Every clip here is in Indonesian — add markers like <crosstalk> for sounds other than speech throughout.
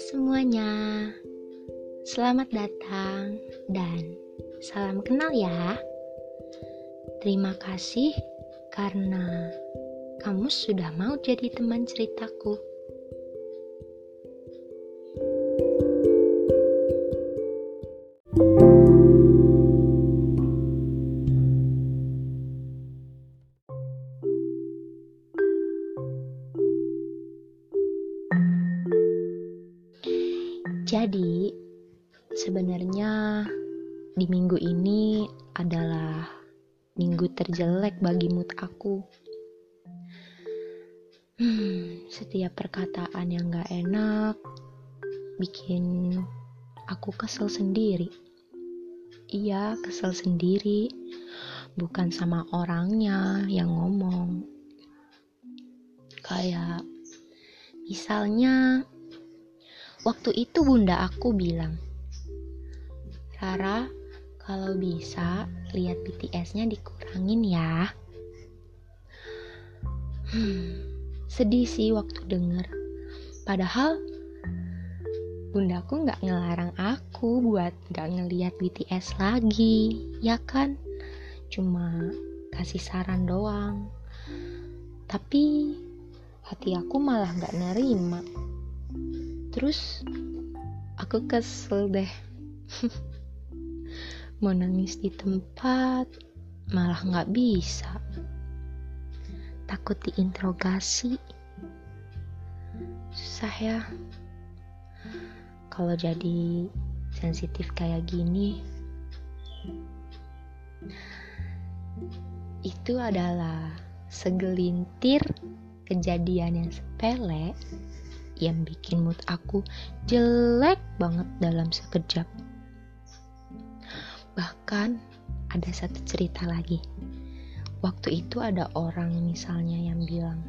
semuanya, selamat datang dan salam kenal ya. Terima kasih karena kamu sudah mau jadi teman ceritaku. Jadi, sebenarnya di minggu ini adalah minggu terjelek bagi mood aku. Hmm, setiap perkataan yang gak enak bikin aku kesel sendiri. Iya, kesel sendiri, bukan sama orangnya yang ngomong. Kayak misalnya Waktu itu bunda aku bilang, Rara, kalau bisa lihat BTS-nya dikurangin ya. Hmm, sedih sih waktu denger. Padahal bundaku nggak ngelarang aku buat nggak ngeliat BTS lagi, ya kan? Cuma kasih saran doang. Tapi hati aku malah nggak nerima terus aku kesel deh. <laughs> Mau nangis di tempat malah nggak bisa. Takut diinterogasi. Susah ya. Kalau jadi sensitif kayak gini itu adalah segelintir kejadian yang sepele yang bikin mood aku jelek banget dalam sekejap. Bahkan ada satu cerita lagi. Waktu itu ada orang misalnya yang bilang,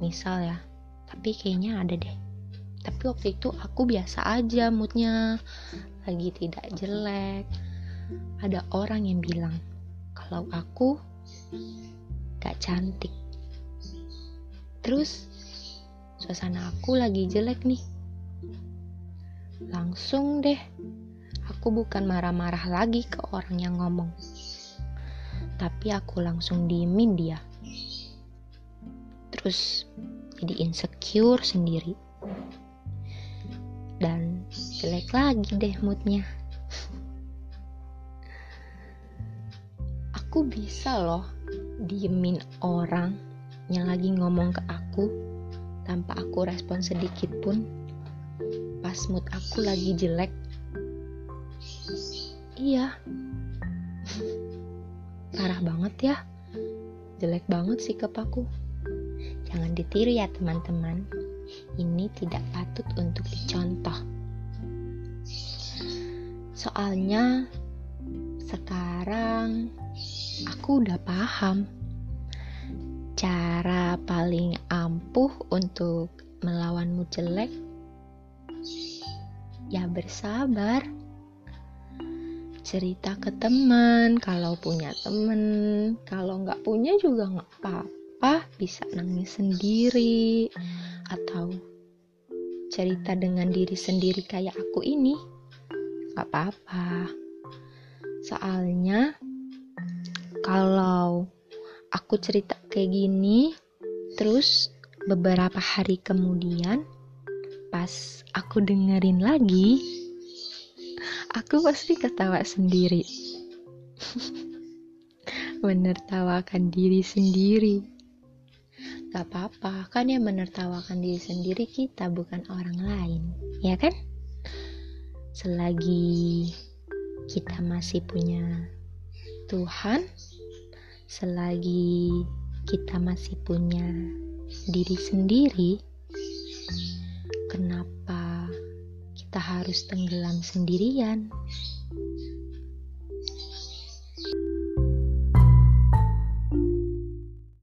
misal ya, tapi kayaknya ada deh. Tapi waktu itu aku biasa aja moodnya, lagi tidak jelek. Ada orang yang bilang, kalau aku gak cantik. Terus suasana aku lagi jelek nih. Langsung deh, aku bukan marah-marah lagi ke orang yang ngomong. Tapi aku langsung diemin dia. Terus jadi insecure sendiri. Dan jelek lagi deh moodnya. Aku bisa loh diemin orang yang lagi ngomong ke aku tanpa aku respon sedikit pun pas mood aku lagi jelek. Iya. <laughs> Parah banget ya. Jelek banget sikap aku. Jangan ditiru ya teman-teman. Ini tidak patut untuk dicontoh. Soalnya sekarang aku udah paham cara paling ampuh untuk melawanmu jelek? Ya bersabar. Cerita ke teman kalau punya temen kalau nggak punya juga nggak apa-apa bisa nangis sendiri. Atau cerita dengan diri sendiri kayak aku ini nggak apa-apa. Soalnya kalau aku cerita kayak gini terus beberapa hari kemudian pas aku dengerin lagi aku pasti ketawa sendiri. <laughs> Menertawakan diri sendiri. Gak apa-apa kan yang menertawakan diri sendiri kita bukan orang lain ya kan? Selagi kita masih punya Tuhan selagi kita masih punya diri sendiri, kenapa kita harus tenggelam sendirian?